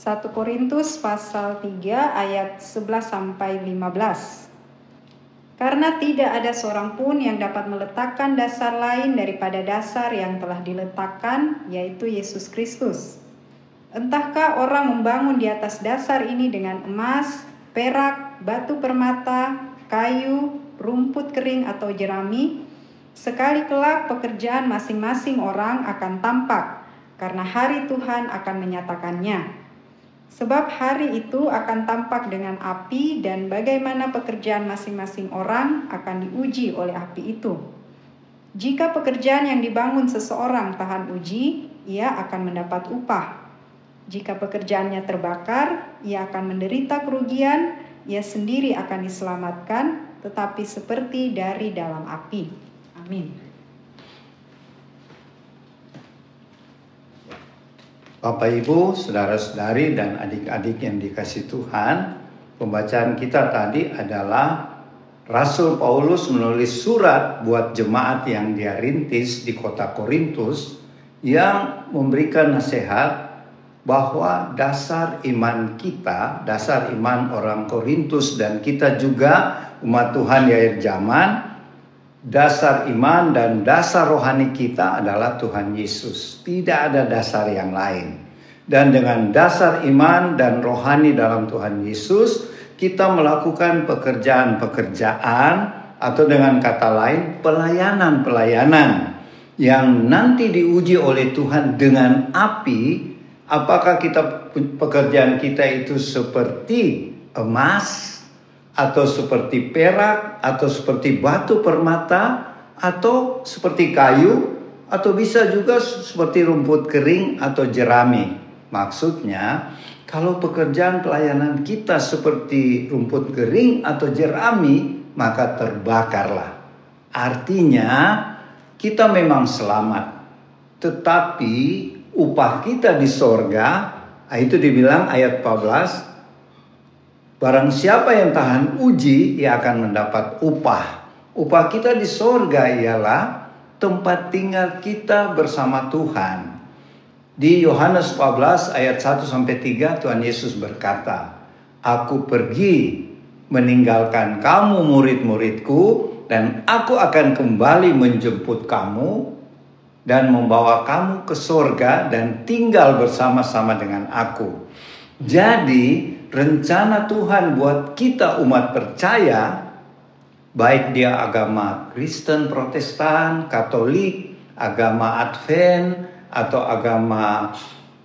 1 Korintus pasal 3 ayat 11 sampai 15. Karena tidak ada seorang pun yang dapat meletakkan dasar lain daripada dasar yang telah diletakkan, yaitu Yesus Kristus. Entahkah orang membangun di atas dasar ini dengan emas, perak, batu permata, kayu, rumput kering atau jerami, sekali kelak pekerjaan masing-masing orang akan tampak, karena hari Tuhan akan menyatakannya. Sebab hari itu akan tampak dengan api dan bagaimana pekerjaan masing-masing orang akan diuji oleh api itu. Jika pekerjaan yang dibangun seseorang tahan uji, ia akan mendapat upah. Jika pekerjaannya terbakar, ia akan menderita kerugian, ia sendiri akan diselamatkan, tetapi seperti dari dalam api. Amin. Bapak Ibu, saudara-saudari dan adik-adik yang dikasih Tuhan, pembacaan kita tadi adalah Rasul Paulus menulis surat buat jemaat yang dia rintis di kota Korintus yang memberikan nasihat bahwa dasar iman kita, dasar iman orang Korintus dan kita juga umat Tuhan di akhir zaman, dasar iman dan dasar rohani kita adalah Tuhan Yesus. Tidak ada dasar yang lain. Dan dengan dasar iman dan rohani dalam Tuhan Yesus, kita melakukan pekerjaan-pekerjaan atau dengan kata lain pelayanan-pelayanan yang nanti diuji oleh Tuhan dengan api. Apakah kita pekerjaan kita itu seperti emas, atau seperti perak atau seperti batu permata atau seperti kayu atau bisa juga seperti rumput kering atau jerami. Maksudnya, kalau pekerjaan pelayanan kita seperti rumput kering atau jerami, maka terbakarlah. Artinya, kita memang selamat, tetapi upah kita di sorga, ah, itu dibilang ayat 14, Barang siapa yang tahan uji, ia akan mendapat upah. Upah kita di sorga ialah tempat tinggal kita bersama Tuhan. Di Yohanes 14 ayat 1 sampai 3 Tuhan Yesus berkata, "Aku pergi meninggalkan kamu murid-muridku dan aku akan kembali menjemput kamu dan membawa kamu ke sorga dan tinggal bersama-sama dengan aku." Jadi, rencana Tuhan buat kita umat percaya, baik dia agama Kristen, Protestan, Katolik, agama Advent, atau agama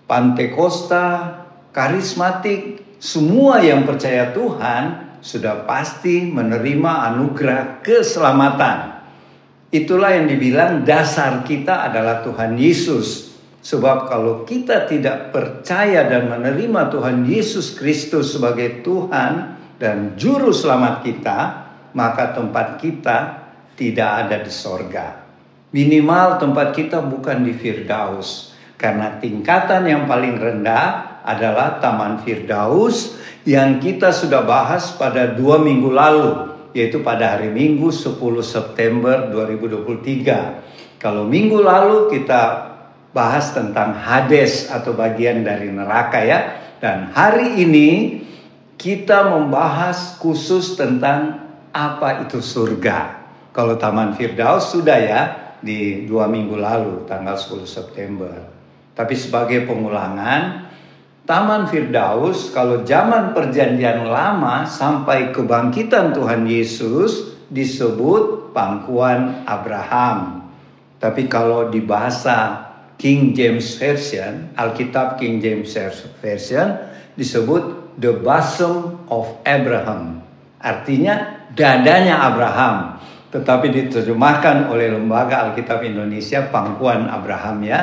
Pantekosta, karismatik, semua yang percaya Tuhan sudah pasti menerima anugerah keselamatan. Itulah yang dibilang dasar kita adalah Tuhan Yesus. Sebab kalau kita tidak percaya dan menerima Tuhan Yesus Kristus sebagai Tuhan dan Juru Selamat kita, maka tempat kita tidak ada di sorga. Minimal tempat kita bukan di Firdaus. Karena tingkatan yang paling rendah adalah Taman Firdaus yang kita sudah bahas pada dua minggu lalu. Yaitu pada hari Minggu 10 September 2023. Kalau minggu lalu kita bahas tentang Hades atau bagian dari neraka ya. Dan hari ini kita membahas khusus tentang apa itu surga. Kalau Taman Firdaus sudah ya di dua minggu lalu tanggal 10 September. Tapi sebagai pengulangan, Taman Firdaus kalau zaman perjanjian lama sampai kebangkitan Tuhan Yesus disebut pangkuan Abraham. Tapi kalau di bahasa King James Version, Alkitab King James Version disebut the bosom of Abraham. Artinya dadanya Abraham. Tetapi diterjemahkan oleh Lembaga Alkitab Indonesia Pangkuan Abraham ya.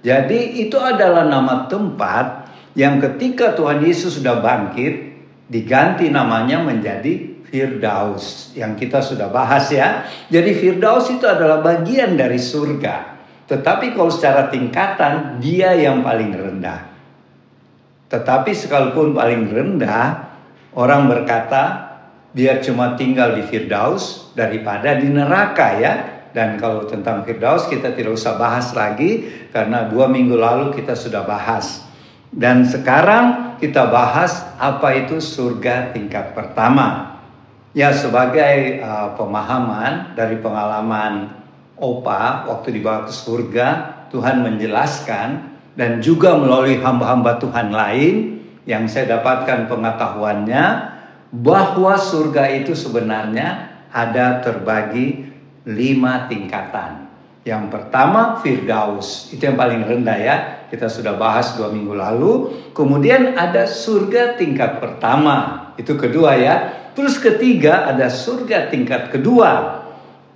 Jadi itu adalah nama tempat yang ketika Tuhan Yesus sudah bangkit diganti namanya menjadi Firdaus yang kita sudah bahas ya. Jadi Firdaus itu adalah bagian dari surga. Tetapi kalau secara tingkatan dia yang paling rendah. Tetapi sekalipun paling rendah, orang berkata biar cuma tinggal di Firdaus daripada di neraka ya. Dan kalau tentang Firdaus kita tidak usah bahas lagi karena dua minggu lalu kita sudah bahas. Dan sekarang kita bahas apa itu surga tingkat pertama. Ya sebagai uh, pemahaman dari pengalaman Opa waktu dibawa ke surga, Tuhan menjelaskan dan juga melalui hamba-hamba Tuhan lain yang saya dapatkan pengetahuannya bahwa surga itu sebenarnya ada terbagi lima tingkatan. Yang pertama Firdaus, itu yang paling rendah ya. Kita sudah bahas dua minggu lalu. Kemudian ada surga tingkat pertama, itu kedua ya. Terus ketiga ada surga tingkat kedua.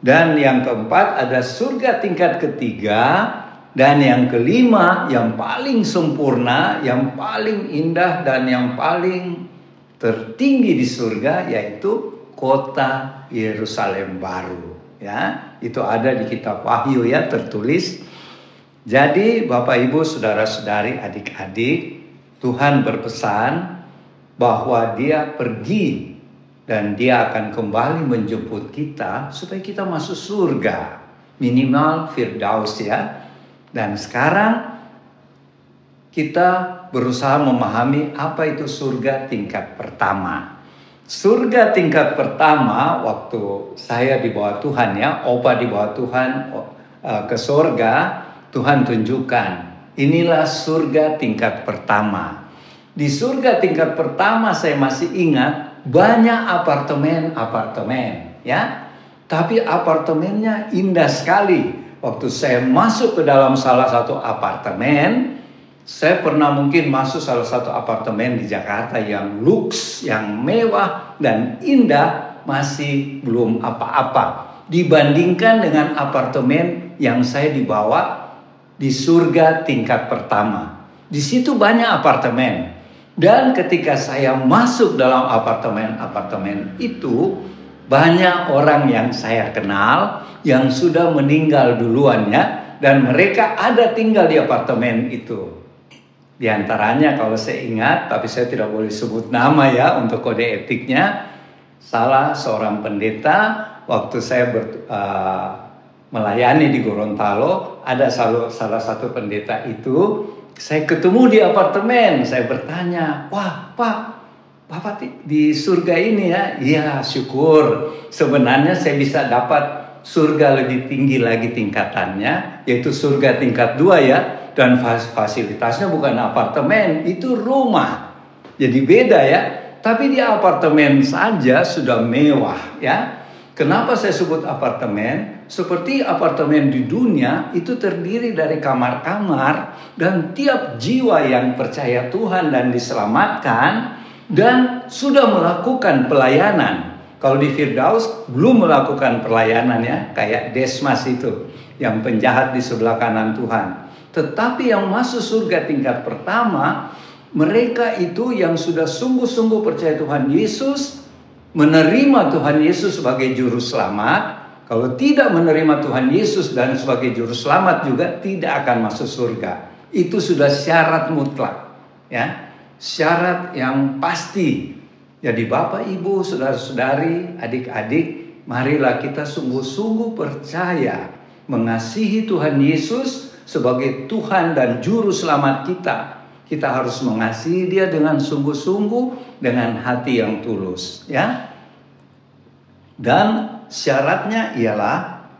Dan yang keempat ada surga tingkat ketiga. Dan yang kelima yang paling sempurna, yang paling indah dan yang paling tertinggi di surga yaitu kota Yerusalem baru ya itu ada di kitab Wahyu ya tertulis jadi Bapak Ibu saudara-saudari adik-adik Tuhan berpesan bahwa dia pergi dan dia akan kembali menjemput kita supaya kita masuk surga minimal firdaus ya dan sekarang kita berusaha memahami apa itu surga tingkat pertama Surga tingkat pertama waktu saya di bawah Tuhan ya, opa di bawah Tuhan uh, ke surga, Tuhan tunjukkan. Inilah surga tingkat pertama. Di surga tingkat pertama saya masih ingat banyak apartemen-apartemen ya. Tapi apartemennya indah sekali. Waktu saya masuk ke dalam salah satu apartemen, saya pernah mungkin masuk salah satu apartemen di Jakarta yang luks, yang mewah dan indah masih belum apa-apa dibandingkan dengan apartemen yang saya dibawa di surga tingkat pertama. Di situ banyak apartemen. Dan ketika saya masuk dalam apartemen-apartemen itu, banyak orang yang saya kenal yang sudah meninggal duluan ya. Dan mereka ada tinggal di apartemen itu. Di antaranya kalau saya ingat, tapi saya tidak boleh sebut nama ya untuk kode etiknya, salah seorang pendeta waktu saya ber, uh, melayani di Gorontalo, ada salah satu pendeta itu, saya ketemu di apartemen, saya bertanya, wah Pak, Bapak di surga ini ya? Iya syukur, sebenarnya saya bisa dapat surga lebih tinggi lagi tingkatannya, yaitu surga tingkat dua ya, dan fasilitasnya bukan apartemen, itu rumah. Jadi beda ya. Tapi di apartemen saja sudah mewah ya. Kenapa saya sebut apartemen? Seperti apartemen di dunia itu terdiri dari kamar-kamar dan tiap jiwa yang percaya Tuhan dan diselamatkan dan sudah melakukan pelayanan. Kalau di Firdaus belum melakukan pelayanan ya, kayak Desmas itu yang penjahat di sebelah kanan Tuhan. Tetapi yang masuk surga tingkat pertama, mereka itu yang sudah sungguh-sungguh percaya Tuhan Yesus, menerima Tuhan Yesus sebagai juru selamat. Kalau tidak menerima Tuhan Yesus dan sebagai juru selamat juga tidak akan masuk surga. Itu sudah syarat mutlak, ya. Syarat yang pasti. Jadi Bapak, Ibu, saudara-saudari, adik-adik, marilah kita sungguh-sungguh percaya mengasihi Tuhan Yesus sebagai Tuhan dan Juru Selamat kita. Kita harus mengasihi Dia dengan sungguh-sungguh, dengan hati yang tulus, ya. Dan syaratnya ialah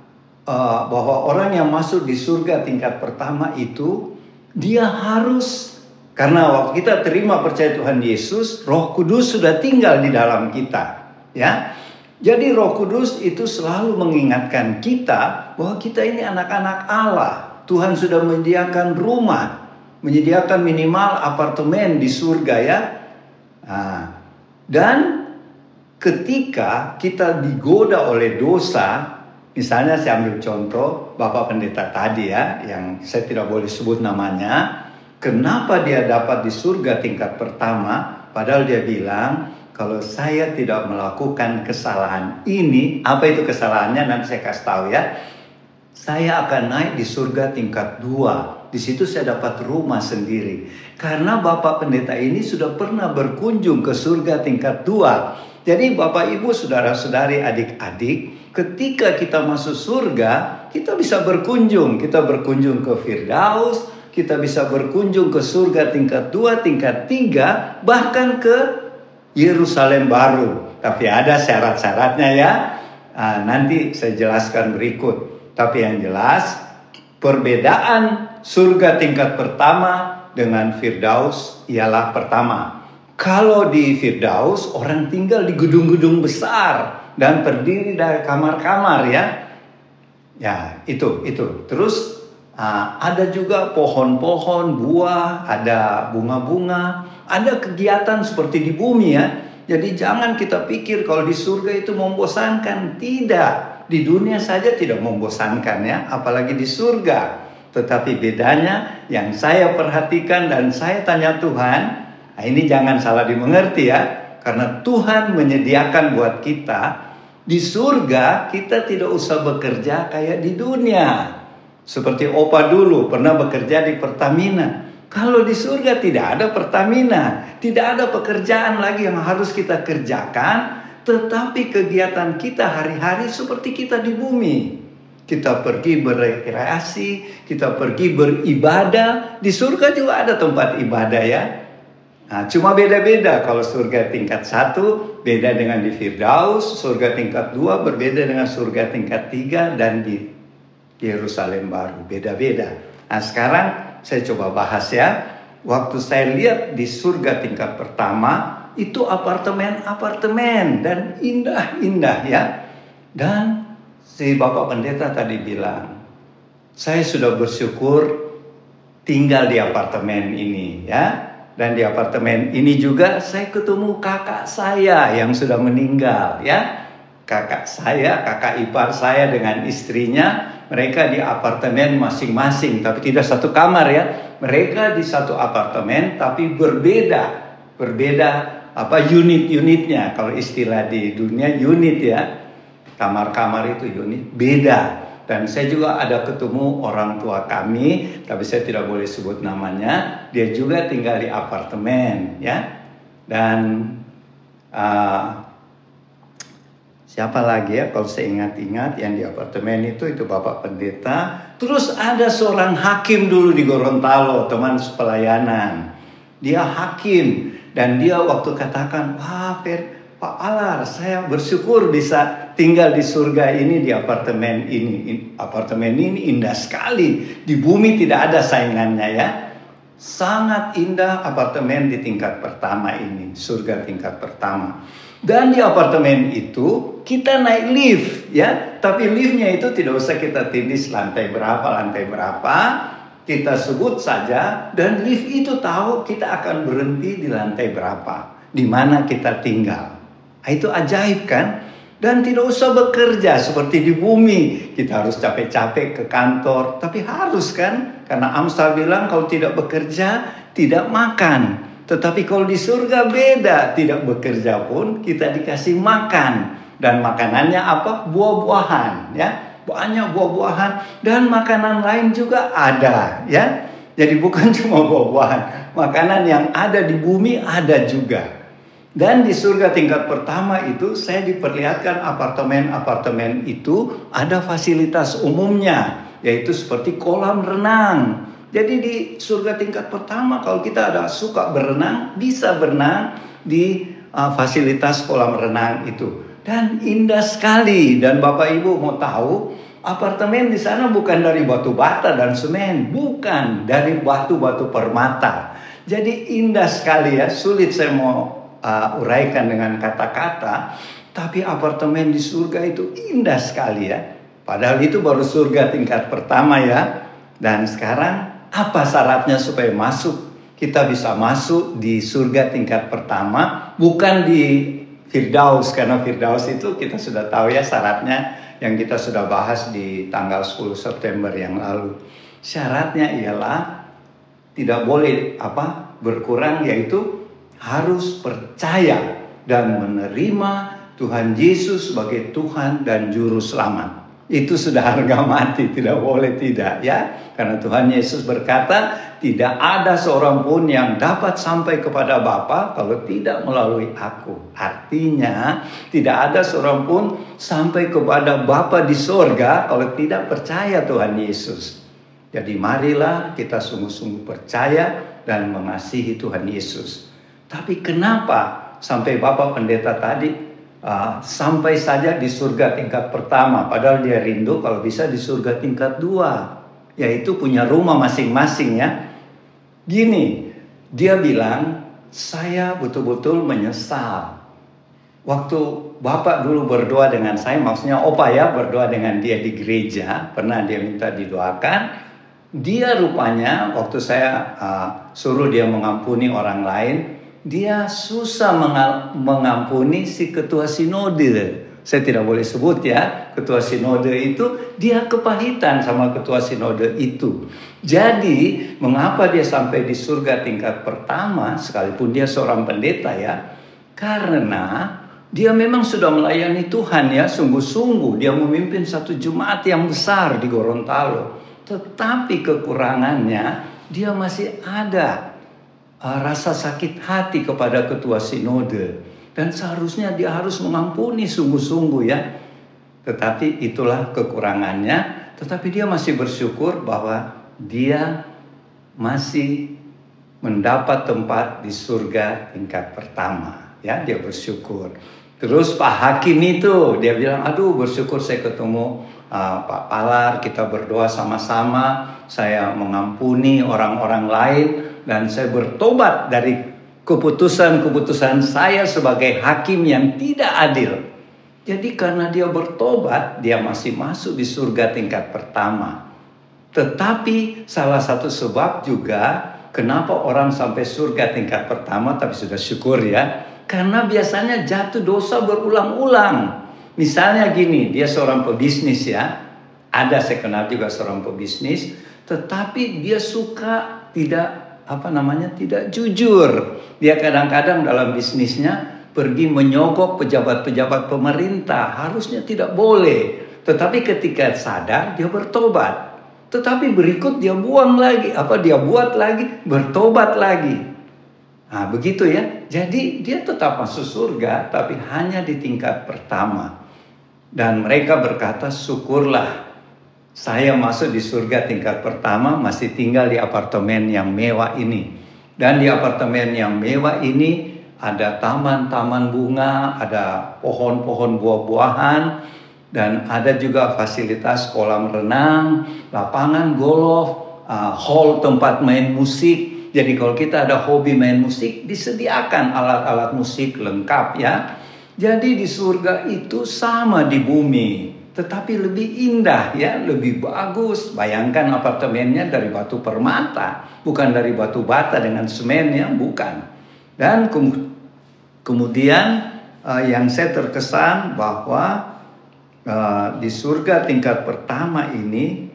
uh, bahwa orang yang masuk di surga tingkat pertama itu dia harus karena waktu kita terima percaya Tuhan Yesus, Roh Kudus sudah tinggal di dalam kita, ya. Jadi Roh Kudus itu selalu mengingatkan kita bahwa kita ini anak-anak Allah. Tuhan sudah menyediakan rumah, menyediakan minimal apartemen di surga ya. Nah, dan ketika kita digoda oleh dosa, misalnya saya ambil contoh Bapak Pendeta tadi ya, yang saya tidak boleh sebut namanya, kenapa dia dapat di surga tingkat pertama, padahal dia bilang, kalau saya tidak melakukan kesalahan ini, apa itu kesalahannya nanti saya kasih tahu ya saya akan naik di surga tingkat dua. Di situ saya dapat rumah sendiri. Karena Bapak Pendeta ini sudah pernah berkunjung ke surga tingkat dua. Jadi Bapak Ibu Saudara-saudari adik-adik ketika kita masuk surga kita bisa berkunjung. Kita berkunjung ke Firdaus kita bisa berkunjung ke surga tingkat dua, tingkat tiga, bahkan ke Yerusalem baru. Tapi ada syarat-syaratnya ya. Nah, nanti saya jelaskan berikut. Tapi yang jelas perbedaan surga tingkat pertama dengan Firdaus ialah pertama. Kalau di Firdaus orang tinggal di gedung-gedung besar dan terdiri dari kamar-kamar ya. Ya, itu itu. Terus uh, ada juga pohon-pohon, buah, ada bunga-bunga, ada kegiatan seperti di bumi ya. Jadi jangan kita pikir kalau di surga itu membosankan. Tidak. Di dunia saja tidak membosankan ya, apalagi di surga. Tetapi bedanya yang saya perhatikan dan saya tanya Tuhan, nah ini jangan salah dimengerti ya. Karena Tuhan menyediakan buat kita di surga kita tidak usah bekerja kayak di dunia. Seperti opa dulu pernah bekerja di Pertamina. Kalau di surga tidak ada Pertamina, tidak ada pekerjaan lagi yang harus kita kerjakan, tetapi kegiatan kita hari-hari seperti kita di bumi. Kita pergi berekreasi, kita pergi beribadah. Di surga juga ada tempat ibadah ya. Nah, cuma beda-beda kalau surga tingkat satu beda dengan di Firdaus, surga tingkat dua berbeda dengan surga tingkat tiga dan di Yerusalem baru beda-beda. Nah sekarang saya coba bahas ya. Waktu saya lihat di surga tingkat pertama itu apartemen-apartemen dan indah-indah ya. Dan si Bapak Pendeta tadi bilang, saya sudah bersyukur tinggal di apartemen ini ya dan di apartemen ini juga saya ketemu kakak saya yang sudah meninggal ya. Kakak saya, kakak ipar saya dengan istrinya, mereka di apartemen masing-masing tapi tidak satu kamar ya. Mereka di satu apartemen tapi berbeda. Berbeda apa unit-unitnya. Kalau istilah di dunia unit ya. Kamar-kamar itu unit beda dan saya juga ada ketemu orang tua kami, tapi saya tidak boleh sebut namanya. Dia juga tinggal di apartemen, ya. Dan uh, siapa lagi ya? Kalau saya ingat-ingat yang di apartemen itu itu bapak pendeta. Terus ada seorang hakim dulu di Gorontalo, teman pelayanan. Dia hakim dan dia waktu katakan, wah Fer, Pak Alar, saya bersyukur bisa tinggal di surga ini di apartemen ini. Apartemen ini indah sekali. Di bumi tidak ada saingannya ya. Sangat indah apartemen di tingkat pertama ini, surga tingkat pertama. Dan di apartemen itu kita naik lift ya, tapi liftnya itu tidak usah kita tindis lantai berapa, lantai berapa. Kita sebut saja dan lift itu tahu kita akan berhenti di lantai berapa, di mana kita tinggal. Nah, itu ajaib kan? Dan tidak usah bekerja seperti di bumi. Kita harus capek-capek ke kantor. Tapi harus kan? Karena Amsal bilang kalau tidak bekerja, tidak makan. Tetapi kalau di surga beda. Tidak bekerja pun kita dikasih makan. Dan makanannya apa? Buah-buahan. ya Banyak buah-buahan. Dan makanan lain juga ada. ya Jadi bukan cuma buah-buahan. Makanan yang ada di bumi ada juga. Dan di surga tingkat pertama itu saya diperlihatkan apartemen-apartemen itu ada fasilitas umumnya yaitu seperti kolam renang. Jadi di surga tingkat pertama kalau kita ada suka berenang bisa berenang di uh, fasilitas kolam renang itu. Dan indah sekali dan Bapak Ibu mau tahu apartemen di sana bukan dari batu bata dan semen, bukan dari batu-batu permata. Jadi indah sekali ya, sulit saya mau uh, uraikan dengan kata-kata, tapi apartemen di surga itu indah sekali ya. Padahal itu baru surga tingkat pertama ya. Dan sekarang apa syaratnya supaya masuk? Kita bisa masuk di surga tingkat pertama, bukan di Firdaus karena Firdaus itu kita sudah tahu ya syaratnya yang kita sudah bahas di tanggal 10 September yang lalu. Syaratnya ialah tidak boleh apa berkurang yaitu harus percaya dan menerima Tuhan Yesus sebagai Tuhan dan Juru Selamat. Itu sudah harga mati, tidak boleh tidak ya. Karena Tuhan Yesus berkata, tidak ada seorang pun yang dapat sampai kepada Bapa kalau tidak melalui aku. Artinya, tidak ada seorang pun sampai kepada Bapa di sorga kalau tidak percaya Tuhan Yesus. Jadi marilah kita sungguh-sungguh percaya dan mengasihi Tuhan Yesus. Tapi kenapa sampai Bapak Pendeta tadi uh, sampai saja di surga tingkat pertama, padahal dia rindu kalau bisa di surga tingkat dua, yaitu punya rumah masing-masing ya. Gini, dia bilang saya betul-betul menyesal. Waktu Bapak dulu berdoa dengan saya, maksudnya Opa ya berdoa dengan dia di gereja, pernah dia minta didoakan, dia rupanya waktu saya uh, suruh dia mengampuni orang lain, dia susah mengampuni si ketua sinode. Saya tidak boleh sebut ya, ketua sinode itu dia kepahitan sama ketua sinode itu. Jadi, mengapa dia sampai di surga tingkat pertama sekalipun dia seorang pendeta ya? Karena dia memang sudah melayani Tuhan ya, sungguh-sungguh dia memimpin satu jemaat yang besar di Gorontalo. Tetapi kekurangannya dia masih ada uh, rasa sakit hati kepada ketua sinode dan seharusnya dia harus mengampuni sungguh-sungguh ya. Tetapi itulah kekurangannya, tetapi dia masih bersyukur bahwa dia masih mendapat tempat di surga tingkat pertama. Ya, dia bersyukur. Terus Pak Hakim itu dia bilang, aduh bersyukur saya ketemu uh, Pak Palar, kita berdoa sama-sama, saya mengampuni orang-orang lain dan saya bertobat dari keputusan-keputusan saya sebagai hakim yang tidak adil. Jadi karena dia bertobat, dia masih masuk di surga tingkat pertama. Tetapi salah satu sebab juga kenapa orang sampai surga tingkat pertama tapi sudah syukur ya karena biasanya jatuh dosa berulang-ulang. Misalnya gini, dia seorang pebisnis ya. Ada saya kenal juga seorang pebisnis, tetapi dia suka tidak apa namanya tidak jujur. Dia kadang-kadang dalam bisnisnya pergi menyogok pejabat-pejabat pemerintah, harusnya tidak boleh. Tetapi ketika sadar dia bertobat. Tetapi berikut dia buang lagi, apa dia buat lagi, bertobat lagi. Nah, begitu ya. Jadi dia tetap masuk surga tapi hanya di tingkat pertama. Dan mereka berkata, "Syukurlah saya masuk di surga tingkat pertama masih tinggal di apartemen yang mewah ini." Dan di apartemen yang mewah ini ada taman-taman bunga, ada pohon-pohon buah-buahan, dan ada juga fasilitas kolam renang, lapangan golf, uh, hall tempat main musik, jadi kalau kita ada hobi main musik, disediakan alat-alat musik lengkap ya. Jadi di surga itu sama di bumi, tetapi lebih indah ya, lebih bagus. Bayangkan apartemennya dari batu permata, bukan dari batu bata dengan semen ya, bukan. Dan kemudian uh, yang saya terkesan bahwa uh, di surga tingkat pertama ini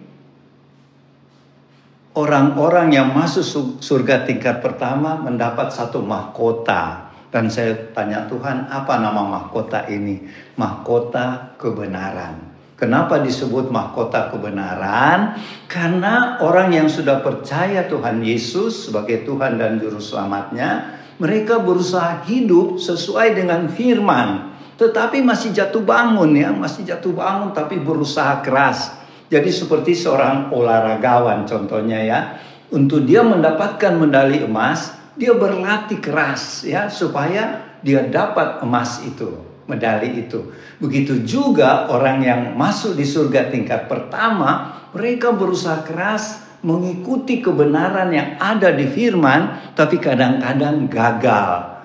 orang-orang yang masuk surga tingkat pertama mendapat satu mahkota. Dan saya tanya Tuhan, apa nama mahkota ini? Mahkota kebenaran. Kenapa disebut mahkota kebenaran? Karena orang yang sudah percaya Tuhan Yesus sebagai Tuhan dan Juru Selamatnya, mereka berusaha hidup sesuai dengan firman. Tetapi masih jatuh bangun ya, masih jatuh bangun tapi berusaha keras jadi seperti seorang olahragawan contohnya ya, untuk dia mendapatkan medali emas, dia berlatih keras ya supaya dia dapat emas itu, medali itu. Begitu juga orang yang masuk di surga tingkat pertama, mereka berusaha keras mengikuti kebenaran yang ada di firman, tapi kadang-kadang gagal.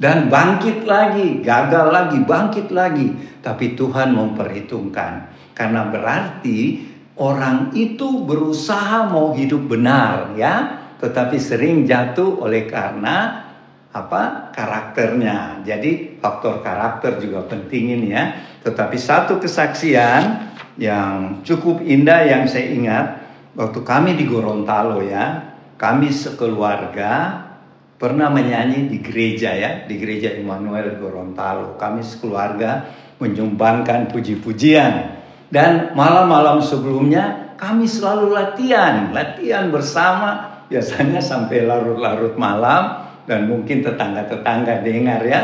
Dan bangkit lagi, gagal lagi, bangkit lagi. Tapi Tuhan memperhitungkan karena berarti orang itu berusaha mau hidup benar ya, tetapi sering jatuh oleh karena apa karakternya. Jadi faktor karakter juga penting ini ya. Tetapi satu kesaksian yang cukup indah yang saya ingat waktu kami di Gorontalo ya, kami sekeluarga pernah menyanyi di gereja ya, di gereja Immanuel Gorontalo. Kami sekeluarga menyumbangkan puji-pujian dan malam-malam sebelumnya kami selalu latihan, latihan bersama biasanya sampai larut-larut malam dan mungkin tetangga-tetangga dengar ya.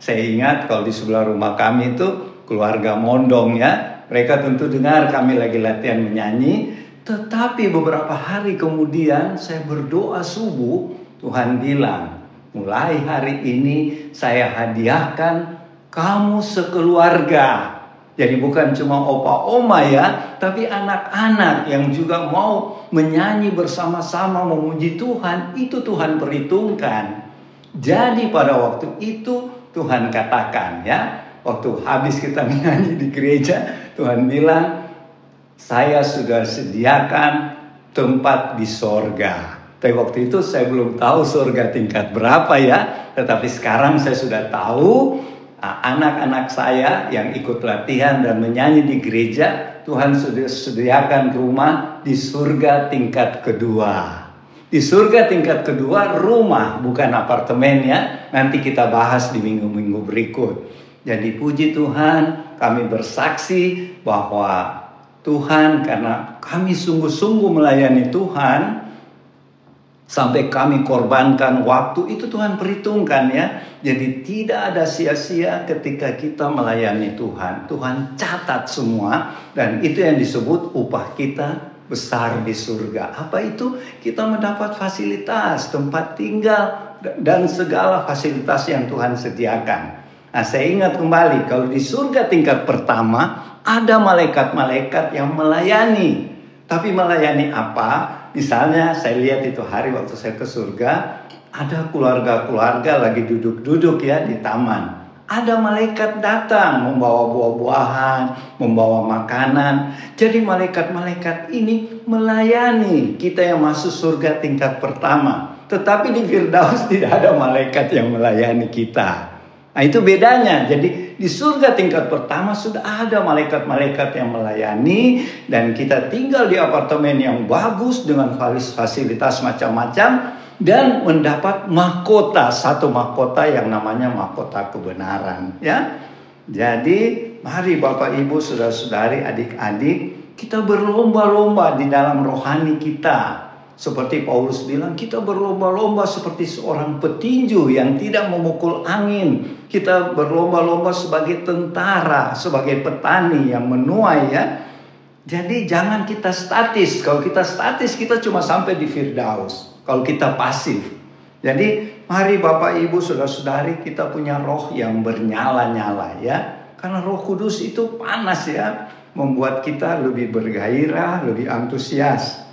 Saya ingat kalau di sebelah rumah kami itu keluarga Mondong ya. Mereka tentu dengar kami lagi latihan menyanyi Tetapi beberapa hari kemudian saya berdoa subuh, Tuhan bilang, mulai hari ini saya hadiahkan kamu sekeluarga. Jadi bukan cuma opa oma ya, tapi anak-anak yang juga mau menyanyi bersama-sama memuji Tuhan, itu Tuhan perhitungkan. Jadi pada waktu itu Tuhan katakan ya, waktu habis kita menyanyi di gereja, Tuhan bilang, saya sudah sediakan tempat di sorga. Tapi waktu itu saya belum tahu sorga tingkat berapa ya, tetapi sekarang saya sudah tahu Ah, anak-anak saya yang ikut latihan dan menyanyi di gereja, Tuhan sudah sediakan rumah di surga tingkat kedua. Di surga tingkat kedua rumah bukan apartemen ya. Nanti kita bahas di minggu-minggu berikut. Jadi puji Tuhan, kami bersaksi bahwa Tuhan karena kami sungguh-sungguh melayani Tuhan, sampai kami korbankan waktu itu Tuhan perhitungkan ya. Jadi tidak ada sia-sia ketika kita melayani Tuhan. Tuhan catat semua dan itu yang disebut upah kita besar di surga. Apa itu? Kita mendapat fasilitas, tempat tinggal dan segala fasilitas yang Tuhan sediakan. Nah, saya ingat kembali kalau di surga tingkat pertama ada malaikat-malaikat yang melayani. Tapi melayani apa? Misalnya saya lihat itu hari waktu saya ke surga, ada keluarga-keluarga lagi duduk-duduk ya di taman. Ada malaikat datang membawa buah-buahan, membawa makanan. Jadi malaikat-malaikat ini melayani kita yang masuk surga tingkat pertama. Tetapi di Firdaus tidak ada malaikat yang melayani kita. Nah itu bedanya. Jadi di surga tingkat pertama sudah ada malaikat-malaikat yang melayani dan kita tinggal di apartemen yang bagus dengan fasilitas macam-macam dan mendapat mahkota satu mahkota yang namanya mahkota kebenaran ya. Jadi mari Bapak Ibu saudara-saudari adik-adik kita berlomba-lomba di dalam rohani kita seperti Paulus bilang, kita berlomba-lomba seperti seorang petinju yang tidak memukul angin. Kita berlomba-lomba sebagai tentara, sebagai petani yang menuai ya. Jadi jangan kita statis. Kalau kita statis, kita cuma sampai di Firdaus. Kalau kita pasif. Jadi mari Bapak Ibu Saudara-saudari kita punya roh yang bernyala-nyala ya. Karena roh kudus itu panas ya. Membuat kita lebih bergairah, lebih antusias.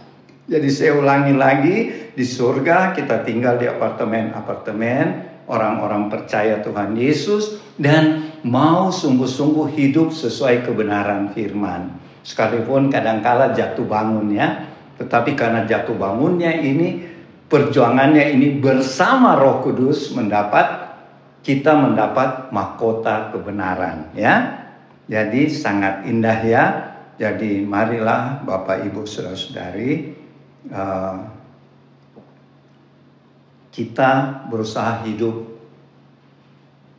Jadi saya ulangi lagi, di surga kita tinggal di apartemen-apartemen, orang-orang percaya Tuhan Yesus dan mau sungguh-sungguh hidup sesuai kebenaran firman. Sekalipun kadangkala jatuh bangun ya, tetapi karena jatuh bangunnya ini, perjuangannya ini bersama Roh Kudus mendapat kita mendapat mahkota kebenaran ya. Jadi sangat indah ya. Jadi marilah Bapak Ibu Saudara-saudari uh, kita berusaha hidup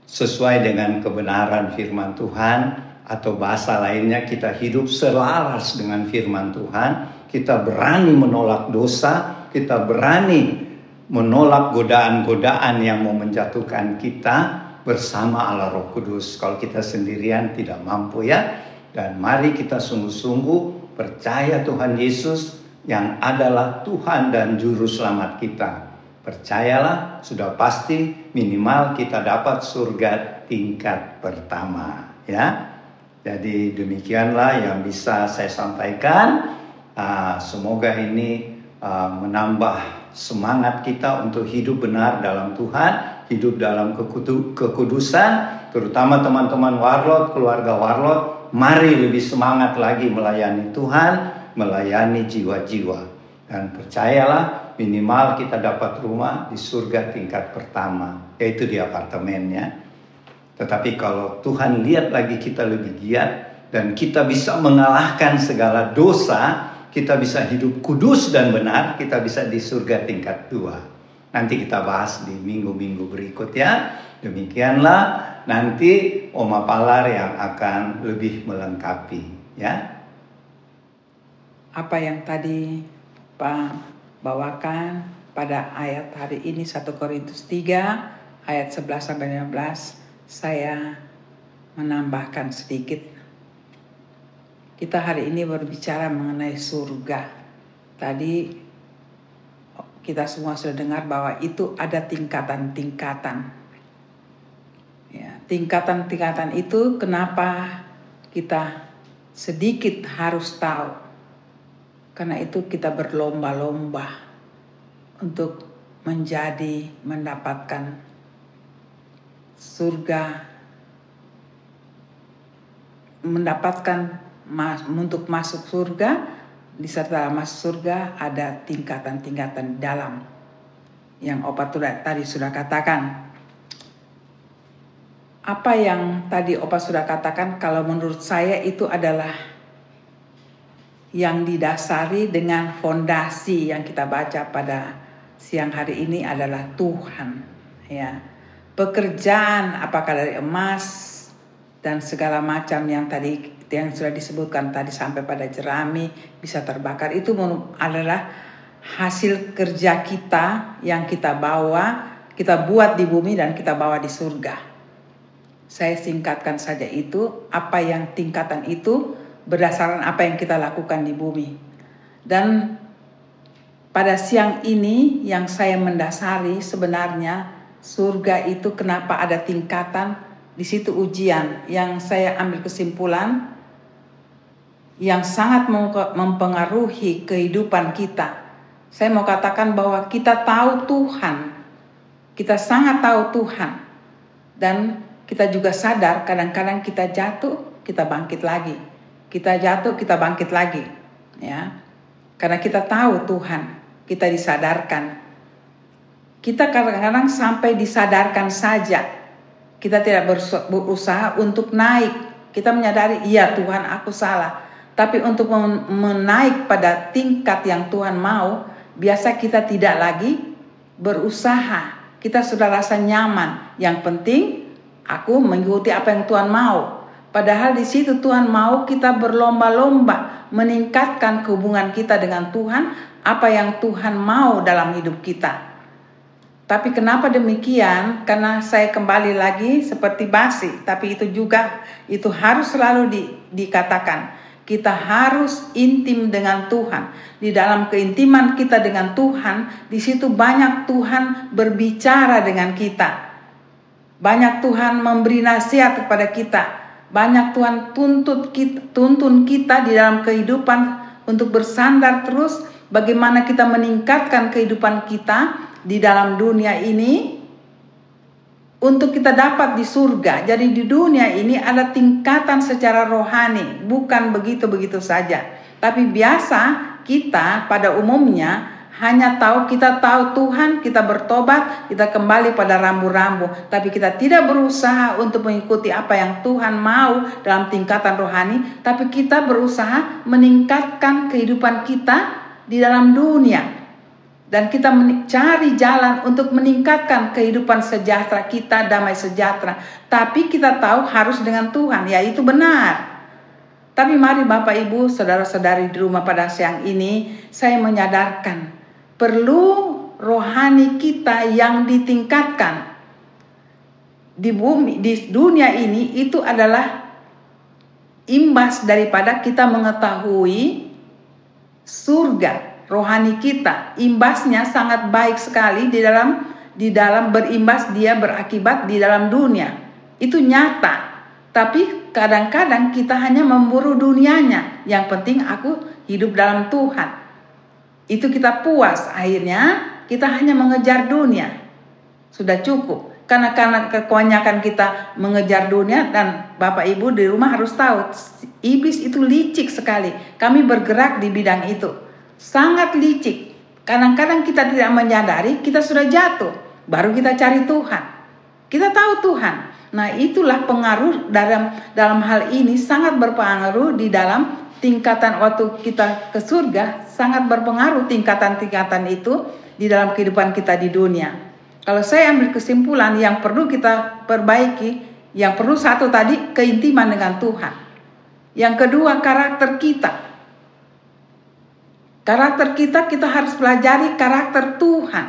sesuai dengan kebenaran firman Tuhan atau bahasa lainnya kita hidup selaras dengan firman Tuhan, kita berani menolak dosa, kita berani menolak godaan-godaan yang mau menjatuhkan kita bersama Allah Roh Kudus. Kalau kita sendirian tidak mampu ya. Dan mari kita sungguh-sungguh percaya Tuhan Yesus yang adalah Tuhan dan Juru Selamat kita. Percayalah, sudah pasti minimal kita dapat surga tingkat pertama. Ya, jadi demikianlah yang bisa saya sampaikan. Uh, semoga ini uh, menambah semangat kita untuk hidup benar dalam Tuhan, hidup dalam kekudusan, terutama teman-teman Warlot, keluarga Warlot, mari lebih semangat lagi melayani Tuhan melayani jiwa-jiwa. Dan percayalah minimal kita dapat rumah di surga tingkat pertama, yaitu di apartemennya. Tetapi kalau Tuhan lihat lagi kita lebih giat dan kita bisa mengalahkan segala dosa, kita bisa hidup kudus dan benar, kita bisa di surga tingkat dua. Nanti kita bahas di minggu-minggu berikut ya. Demikianlah nanti Oma Palar yang akan lebih melengkapi ya apa yang tadi Pak bawakan pada ayat hari ini 1 Korintus 3 ayat 11 sampai 15 saya menambahkan sedikit kita hari ini berbicara mengenai surga. Tadi kita semua sudah dengar bahwa itu ada tingkatan-tingkatan. Ya, tingkatan-tingkatan itu kenapa kita sedikit harus tahu. Karena itu kita berlomba-lomba untuk menjadi mendapatkan surga mendapatkan mas, untuk masuk surga diserta masuk surga ada tingkatan-tingkatan dalam yang opa tadi sudah katakan. Apa yang tadi opa sudah katakan kalau menurut saya itu adalah yang didasari dengan fondasi yang kita baca pada siang hari ini adalah Tuhan ya pekerjaan apakah dari emas dan segala macam yang tadi yang sudah disebutkan tadi sampai pada jerami bisa terbakar itu adalah hasil kerja kita yang kita bawa kita buat di bumi dan kita bawa di surga. Saya singkatkan saja itu apa yang tingkatan itu berdasarkan apa yang kita lakukan di bumi. Dan pada siang ini yang saya mendasari sebenarnya surga itu kenapa ada tingkatan di situ ujian yang saya ambil kesimpulan yang sangat mempengaruhi kehidupan kita. Saya mau katakan bahwa kita tahu Tuhan. Kita sangat tahu Tuhan. Dan kita juga sadar kadang-kadang kita jatuh, kita bangkit lagi. Kita jatuh, kita bangkit lagi. Ya. Karena kita tahu Tuhan, kita disadarkan kita kadang-kadang sampai disadarkan saja. Kita tidak berusaha untuk naik. Kita menyadari, iya Tuhan aku salah. Tapi untuk menaik pada tingkat yang Tuhan mau, biasa kita tidak lagi berusaha. Kita sudah rasa nyaman. Yang penting aku mengikuti apa yang Tuhan mau. Padahal di situ Tuhan mau kita berlomba-lomba meningkatkan hubungan kita dengan Tuhan, apa yang Tuhan mau dalam hidup kita. Tapi kenapa demikian? Karena saya kembali lagi seperti basi, tapi itu juga itu harus selalu di, dikatakan. Kita harus intim dengan Tuhan. Di dalam keintiman kita dengan Tuhan, di situ banyak Tuhan berbicara dengan kita. Banyak Tuhan memberi nasihat kepada kita. Banyak Tuhan tuntut kita, tuntun kita di dalam kehidupan untuk bersandar terus bagaimana kita meningkatkan kehidupan kita di dalam dunia ini untuk kita dapat di surga. Jadi di dunia ini ada tingkatan secara rohani, bukan begitu-begitu saja. Tapi biasa kita pada umumnya hanya tahu kita tahu Tuhan, kita bertobat, kita kembali pada rambu-rambu, tapi kita tidak berusaha untuk mengikuti apa yang Tuhan mau dalam tingkatan rohani, tapi kita berusaha meningkatkan kehidupan kita di dalam dunia dan kita mencari jalan untuk meningkatkan kehidupan sejahtera kita, damai sejahtera. Tapi kita tahu harus dengan Tuhan, ya itu benar. Tapi mari Bapak Ibu, saudara-saudari di rumah pada siang ini, saya menyadarkan perlu rohani kita yang ditingkatkan di bumi di dunia ini itu adalah imbas daripada kita mengetahui surga rohani kita. Imbasnya sangat baik sekali di dalam di dalam berimbas dia berakibat di dalam dunia. Itu nyata. Tapi kadang-kadang kita hanya memburu dunianya. Yang penting aku hidup dalam Tuhan. Itu kita puas. Akhirnya kita hanya mengejar dunia. Sudah cukup. Karena karena kebanyakan kita mengejar dunia dan Bapak Ibu di rumah harus tahu iblis itu licik sekali. Kami bergerak di bidang itu sangat licik. Kadang-kadang kita tidak menyadari kita sudah jatuh, baru kita cari Tuhan. Kita tahu Tuhan. Nah, itulah pengaruh dalam dalam hal ini sangat berpengaruh di dalam tingkatan waktu kita ke surga, sangat berpengaruh tingkatan-tingkatan itu di dalam kehidupan kita di dunia. Kalau saya ambil kesimpulan yang perlu kita perbaiki, yang perlu satu tadi keintiman dengan Tuhan. Yang kedua karakter kita. Karakter kita kita harus pelajari karakter Tuhan.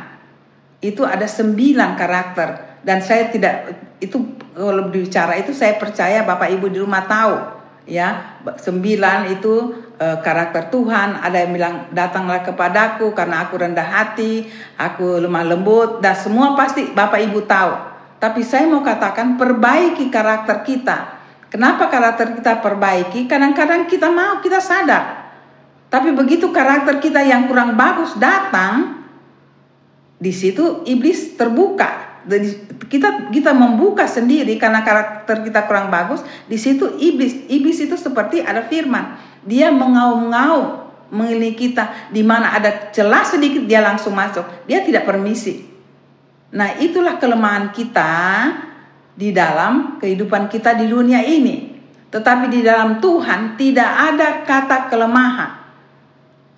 Itu ada sembilan karakter dan saya tidak itu kalau bicara itu saya percaya Bapak Ibu di rumah tahu ya. Sembilan itu uh, karakter Tuhan. Ada yang bilang datanglah kepadaku karena aku rendah hati aku lemah lembut. Dan semua pasti bapak ibu tahu. Tapi saya mau katakan perbaiki karakter kita. Kenapa karakter kita perbaiki? Kadang-kadang kita mau kita sadar. Tapi begitu karakter kita yang kurang bagus datang di situ iblis terbuka kita kita membuka sendiri karena karakter kita kurang bagus di situ iblis iblis itu seperti ada firman. Dia mengaum-ngaum mengelilingi kita. Di mana ada celah sedikit dia langsung masuk. Dia tidak permisi. Nah itulah kelemahan kita di dalam kehidupan kita di dunia ini. Tetapi di dalam Tuhan tidak ada kata kelemahan.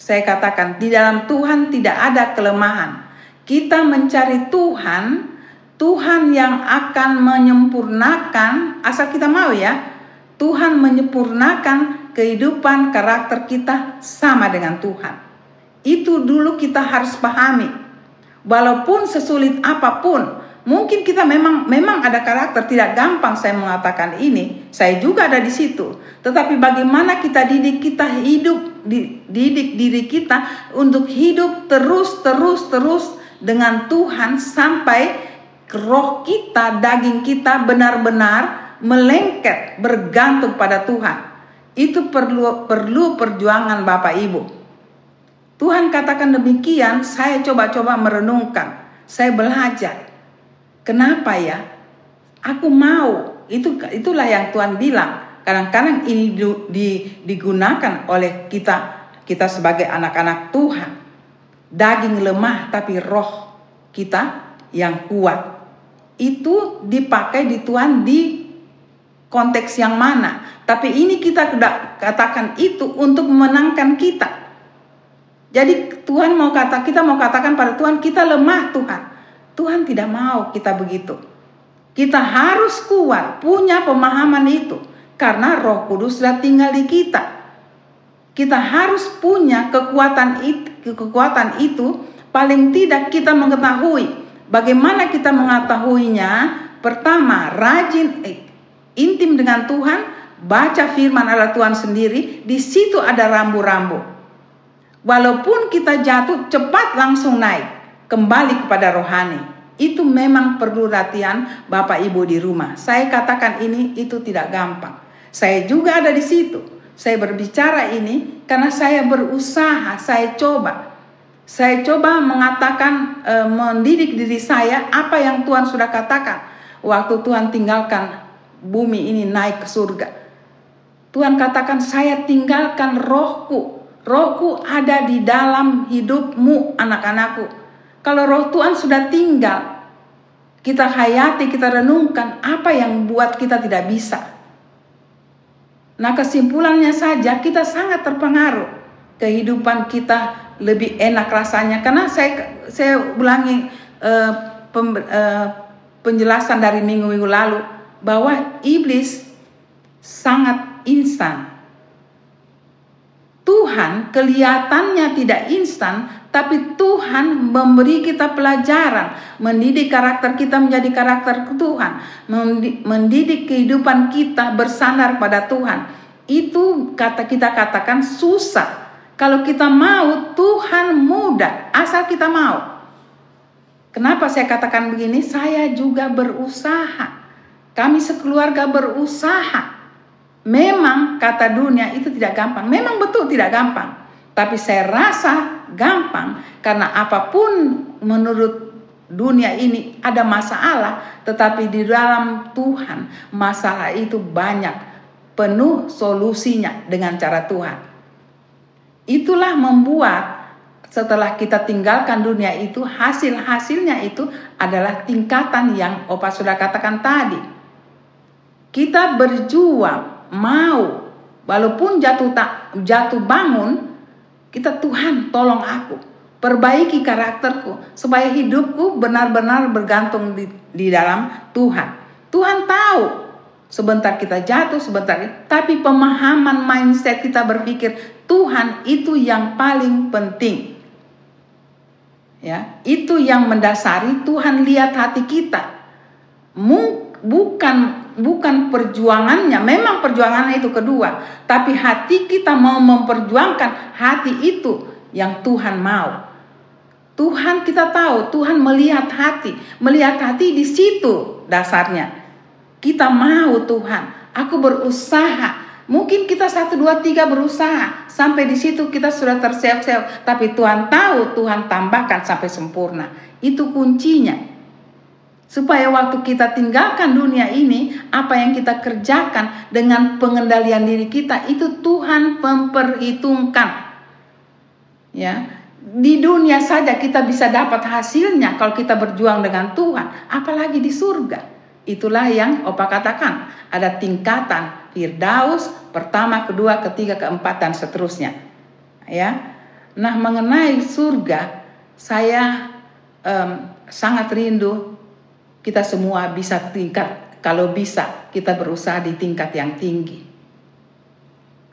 Saya katakan di dalam Tuhan tidak ada kelemahan. Kita mencari Tuhan Tuhan yang akan menyempurnakan asal kita mau ya. Tuhan menyempurnakan kehidupan karakter kita sama dengan Tuhan. Itu dulu kita harus pahami. Walaupun sesulit apa pun, mungkin kita memang memang ada karakter tidak gampang saya mengatakan ini. Saya juga ada di situ. Tetapi bagaimana kita didik kita hidup didik diri kita untuk hidup terus terus terus dengan Tuhan sampai roh kita, daging kita benar-benar melengket, bergantung pada Tuhan. Itu perlu perlu perjuangan Bapak Ibu. Tuhan katakan demikian, saya coba-coba merenungkan, saya belajar. Kenapa ya? Aku mau. Itu itulah yang Tuhan bilang. Kadang-kadang ini di, di, digunakan oleh kita kita sebagai anak-anak Tuhan. Daging lemah tapi roh kita yang kuat itu dipakai di Tuhan di konteks yang mana. Tapi ini kita katakan itu untuk memenangkan kita. Jadi Tuhan mau kata kita mau katakan pada Tuhan kita lemah Tuhan. Tuhan tidak mau kita begitu. Kita harus kuat, punya pemahaman itu karena Roh Kudus sudah tinggal di kita. Kita harus punya kekuatan itu, kekuatan itu paling tidak kita mengetahui Bagaimana kita mengetahuinya? Pertama, rajin eh, intim dengan Tuhan, baca firman Allah Tuhan sendiri, di situ ada rambu-rambu. Walaupun kita jatuh cepat langsung naik, kembali kepada rohani. Itu memang perlu latihan Bapak Ibu di rumah. Saya katakan ini itu tidak gampang. Saya juga ada di situ. Saya berbicara ini karena saya berusaha, saya coba saya coba mengatakan, e, mendidik diri saya apa yang Tuhan sudah katakan. Waktu Tuhan tinggalkan bumi ini naik ke surga. Tuhan katakan, saya tinggalkan rohku. Rohku ada di dalam hidupmu anak-anakku. Kalau roh Tuhan sudah tinggal, kita hayati, kita renungkan apa yang buat kita tidak bisa. Nah kesimpulannya saja kita sangat terpengaruh. Kehidupan kita lebih enak rasanya karena saya saya ulangi uh, pem, uh, penjelasan dari minggu-minggu lalu bahwa iblis sangat instan. Tuhan kelihatannya tidak instan, tapi Tuhan memberi kita pelajaran, mendidik karakter kita menjadi karakter Tuhan, mendidik kehidupan kita bersandar pada Tuhan. Itu kata kita katakan susah, kalau kita mau, Tuhan mudah, asal kita mau. Kenapa saya katakan begini? Saya juga berusaha. Kami sekeluarga berusaha. Memang kata dunia itu tidak gampang. Memang betul tidak gampang. Tapi saya rasa gampang karena apa pun menurut dunia ini ada masalah, tetapi di dalam Tuhan masalah itu banyak, penuh solusinya dengan cara Tuhan. Itulah membuat setelah kita tinggalkan dunia itu hasil-hasilnya itu adalah tingkatan yang Opa sudah katakan tadi. Kita berjuang mau walaupun jatuh tak jatuh bangun kita Tuhan tolong aku perbaiki karakterku supaya hidupku benar-benar bergantung di, di dalam Tuhan. Tuhan tahu sebentar kita jatuh sebentar tapi pemahaman mindset kita berpikir Tuhan itu yang paling penting. Ya, itu yang mendasari Tuhan lihat hati kita. Bukan bukan perjuangannya, memang perjuangannya itu kedua, tapi hati kita mau memperjuangkan hati itu yang Tuhan mau. Tuhan kita tahu, Tuhan melihat hati, melihat hati di situ dasarnya. Kita mau Tuhan, aku berusaha. Mungkin kita satu dua tiga berusaha sampai di situ kita sudah terseok-seok, tapi Tuhan tahu Tuhan tambahkan sampai sempurna. Itu kuncinya. Supaya waktu kita tinggalkan dunia ini, apa yang kita kerjakan dengan pengendalian diri kita itu Tuhan memperhitungkan. Ya, di dunia saja kita bisa dapat hasilnya kalau kita berjuang dengan Tuhan, apalagi di surga. Itulah yang Opa katakan, ada tingkatan Firdaus pertama, kedua, ketiga, keempat dan seterusnya. Ya. Nah, mengenai surga, saya um, sangat rindu kita semua bisa tingkat kalau bisa kita berusaha di tingkat yang tinggi.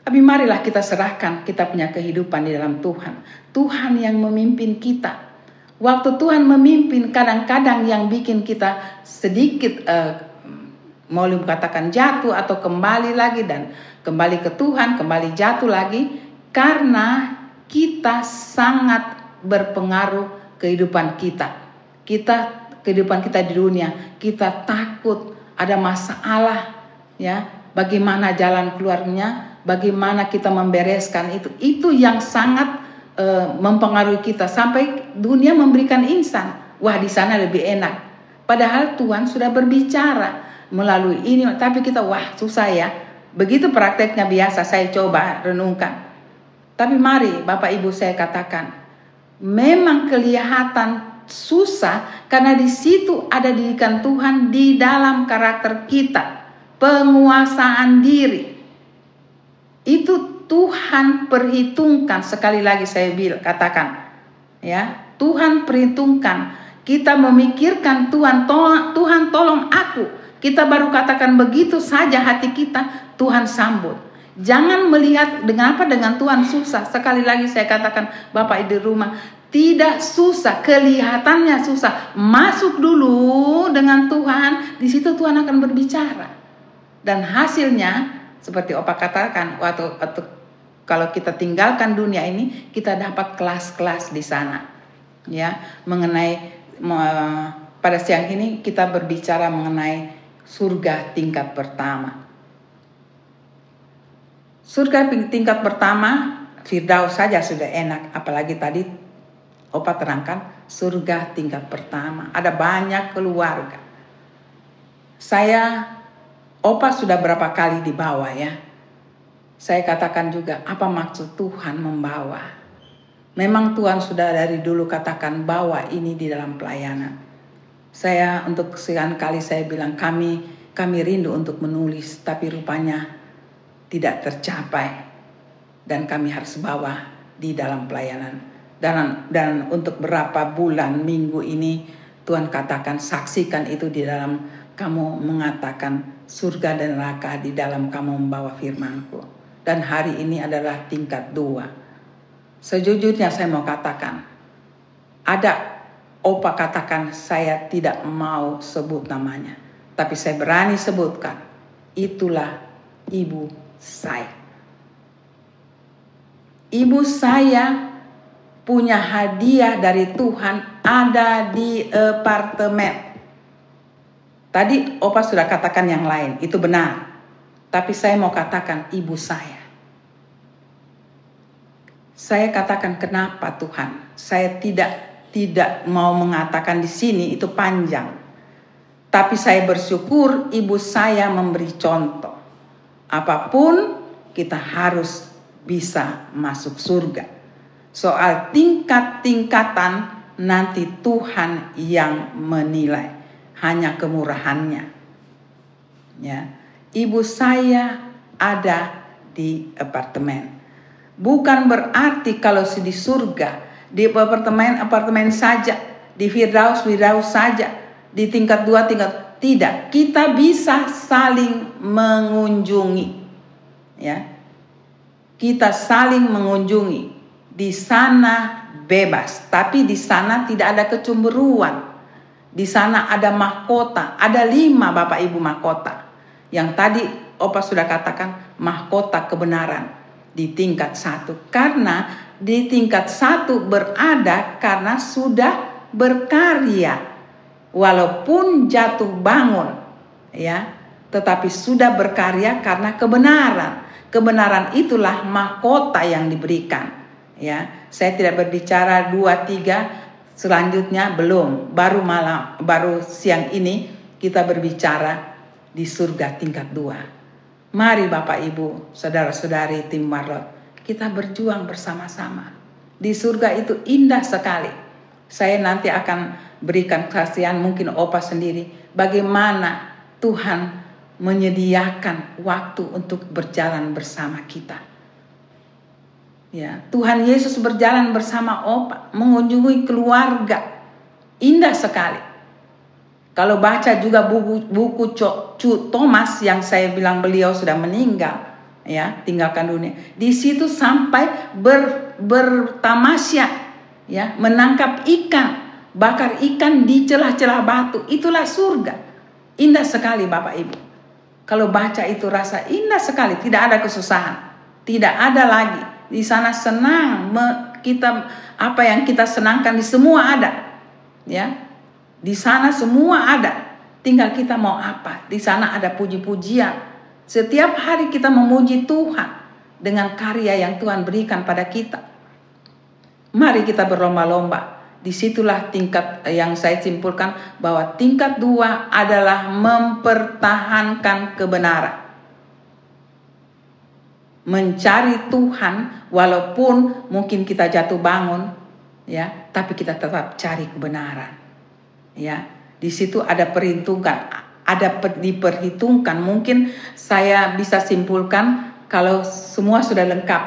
Tapi marilah kita serahkan kita punya kehidupan di dalam Tuhan. Tuhan yang memimpin kita. Waktu Tuhan memimpin kadang-kadang yang bikin kita sedikit uh, mau katakan jatuh atau kembali lagi dan kembali ke Tuhan, kembali jatuh lagi karena kita sangat berpengaruh kehidupan kita. Kita kehidupan kita di dunia, kita takut ada masalah, ya, bagaimana jalan keluarnya, bagaimana kita membereskan itu, itu yang sangat uh, mempengaruhi kita sampai dunia memberikan insan, wah di sana lebih enak. Padahal Tuhan sudah berbicara melalui ini, tapi kita wah susah ya. Begitu prakteknya biasa saya coba renungkan. Tapi mari Bapak Ibu saya katakan, memang kelihatan susah karena di situ ada didikan Tuhan di dalam karakter kita, penguasaan diri. Itu Tuhan perhitungkan sekali lagi saya bilang katakan ya, Tuhan perhitungkan kita memikirkan Tuhan tolong, Tuhan tolong aku. Kita baru katakan begitu saja hati kita Tuhan sambut. Jangan melihat dengan apa dengan Tuhan susah. Sekali lagi saya katakan Bapak di rumah, tidak susah, kelihatannya susah. Masuk dulu dengan Tuhan, di situ Tuhan akan berbicara. Dan hasilnya seperti Opa katakan waktu, waktu kalau kita tinggalkan dunia ini, kita dapat kelas-kelas di sana. Ya, mengenai pada siang ini kita berbicara mengenai surga tingkat pertama. Surga tingkat pertama Firdaus saja sudah enak, apalagi tadi Opa terangkan surga tingkat pertama. Ada banyak keluarga. Saya, Opa sudah berapa kali dibawa ya. Saya katakan juga apa maksud Tuhan membawa. Memang Tuhan sudah dari dulu katakan bawa ini di dalam pelayanan. Saya untuk sekian kali saya bilang kami kami rindu untuk menulis tapi rupanya tidak tercapai. Dan kami harus bawa di dalam pelayanan. Dan dan untuk berapa bulan minggu ini Tuhan katakan saksikan itu di dalam kamu mengatakan surga dan neraka di dalam kamu membawa firmanku. Dan hari ini adalah tingkat dua. Sejujurnya saya mau katakan ada opa katakan saya tidak mau sebut namanya tapi saya berani sebutkan itulah ibu saya ibu saya punya hadiah dari Tuhan ada di apartemen. Tadi Opa sudah katakan yang lain, itu benar. Tapi saya mau katakan ibu saya. Saya katakan kenapa Tuhan? Saya tidak tidak mau mengatakan di sini itu panjang. Tapi saya bersyukur ibu saya memberi contoh. Apa pun kita harus bisa masuk surga Soal tingkat-tingkatan nanti Tuhan yang menilai, hanya kemurahannya. Ya. Ibu saya ada di apartemen. Bukan berarti kalau di surga, di apartemen apartemen saja, di Firdaus Firdaus saja, di tingkat dua tingkat tidak. Kita bisa saling mengunjungi. Ya. Kita saling mengunjungi di sana bebas, tapi di sana tidak ada kecemburuan. Di sana ada mahkota, ada lima bapak ibu mahkota. Yang tadi Opa sudah katakan mahkota kebenaran di tingkat satu. Karena di tingkat satu berada karena sudah berkarya. Walaupun jatuh bangun ya, tetapi sudah berkarya karena kebenaran. Kebenaran itulah mahkota yang diberikan. Ya, saya tidak berbicara dua tiga selanjutnya belum. Baru malam, baru siang ini kita berbicara di surga tingkat dua. Mari Bapak Ibu, saudara-saudari tim Marlot, kita berjuang bersama-sama. Di surga itu indah sekali. Saya nanti akan berikan kasihan mungkin Opa sendiri bagaimana Tuhan menyediakan waktu untuk berjalan bersama kita. Ya, Tuhan Yesus berjalan bersama Opa, mengunjungi keluarga. Indah sekali. Kalau baca juga buku buku Cu Thomas yang saya bilang beliau sudah meninggal, ya, tinggalkan dunia. Di situ sampai ber, bertamasya, ya, menangkap ikan, bakar ikan di celah-celah batu. Itulah surga. Indah sekali Bapak Ibu. Kalau baca itu rasa indah sekali, tidak ada kesusahan, tidak ada lagi. Di sana senang kita apa yang kita senangkan di semua ada. Ya. Di sana semua ada. Tinggal kita mau apa. Di sana ada puji-pujian. Setiap hari kita memuji Tuhan dengan karya yang Tuhan berikan pada kita. Mari kita berlomba-lomba di situlah tingkat yang saya simpulkan bahwa tingkat dua adalah mempertahankan kebenaran. Mencari Tuhan walaupun mungkin kita jatuh bangun ya, tapi kita tetap cari kebenaran. Ya, di situ ada perhitungan, ada diperhitungkan. Mungkin saya bisa simpulkan kalau semua sudah lengkap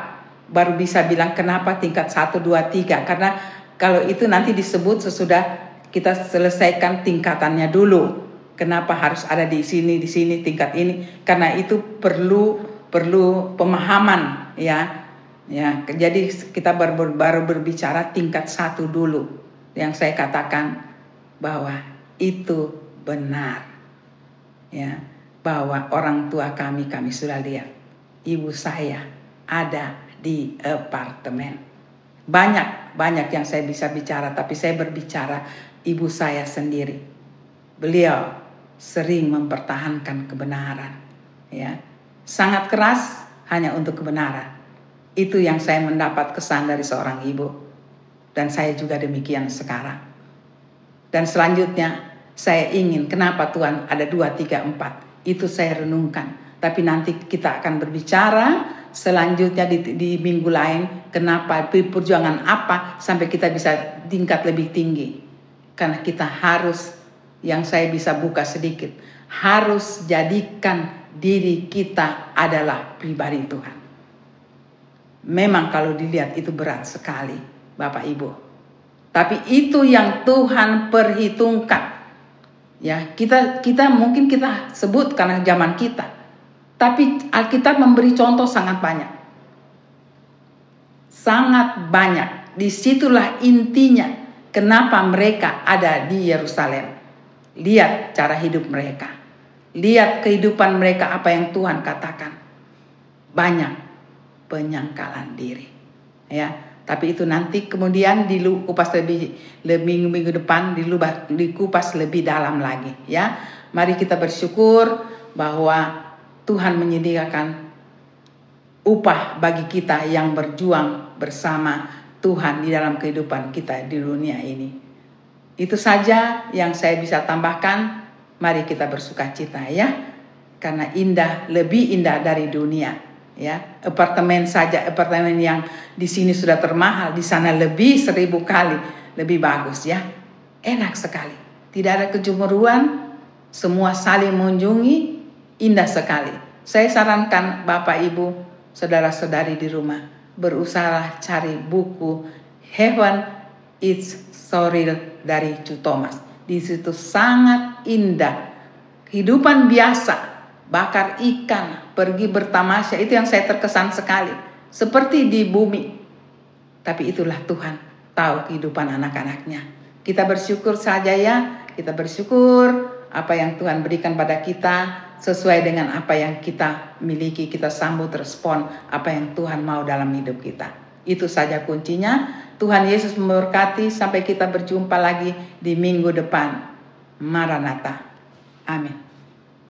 baru bisa bilang kenapa tingkat 1 2 3 karena kalau itu nanti disebut sesudah kita selesaikan tingkatannya dulu. Kenapa harus ada di sini, di sini, tingkat ini? Karena itu perlu perlu pemahaman ya. Ya, jadi kita baru, baru berbicara tingkat satu dulu. Yang saya katakan bahwa itu benar. Ya, bahwa orang tua kami kami sudah lihat. Ibu saya ada di apartemen banyak, banyak yang saya bisa bicara, tapi saya berbicara ibu saya sendiri. Beliau sering mempertahankan kebenaran, ya. Sangat keras hanya untuk kebenaran. Itu yang saya mendapat kesan dari seorang ibu. Dan saya juga demikian sekarang. Dan selanjutnya saya ingin kenapa Tuhan ada dua, tiga, empat. Itu saya renungkan. Tapi nanti kita akan berbicara selanjutnya di, di minggu lain kenapa perjuangan apa sampai kita bisa tingkat lebih tinggi karena kita harus yang saya bisa buka sedikit harus jadikan diri kita adalah pribadi Tuhan memang kalau dilihat itu berat sekali Bapak Ibu tapi itu yang Tuhan perhitungkan ya kita kita mungkin kita sebut karena zaman kita tapi Alkitab memberi contoh sangat banyak. Sangat banyak. Di situlah intinya kenapa mereka ada di Yerusalem. Lihat cara hidup mereka. Lihat kehidupan mereka apa yang Tuhan katakan. Banyak penyangkalan diri. Ya, tapi itu nanti kemudian dikupas lebih lebih minggu-minggu depan dilubah, dikupas lebih dalam lagi ya. Mari kita bersyukur bahwa Tuhan menyediakan upah bagi kita yang berjuang bersama Tuhan di dalam kehidupan kita di dunia ini. Itu saja yang saya bisa tambahkan. Mari kita bersuka cita ya. Karena indah, lebih indah dari dunia. Ya, apartemen saja, apartemen yang di sini sudah termahal, di sana lebih seribu kali lebih bagus ya. Enak sekali. Tidak ada kecemburuan, semua saling mengunjungi, indah sekali. Saya sarankan Bapak Ibu, saudara-saudari di rumah, berusaha cari buku Heaven is so real dari Chu Thomas. Di situ sangat indah. Kehidupan biasa, bakar ikan, pergi bertamasya, itu yang saya terkesan sekali. Seperti di bumi. Tapi itulah Tuhan tahu kehidupan anak-anaknya. Kita bersyukur saja ya, kita bersyukur apa yang Tuhan berikan pada kita sesuai dengan apa yang kita miliki, kita sambut respon apa yang Tuhan mau dalam hidup kita. Itu saja kuncinya. Tuhan Yesus memberkati sampai kita berjumpa lagi di minggu depan. Maranatha. Amin.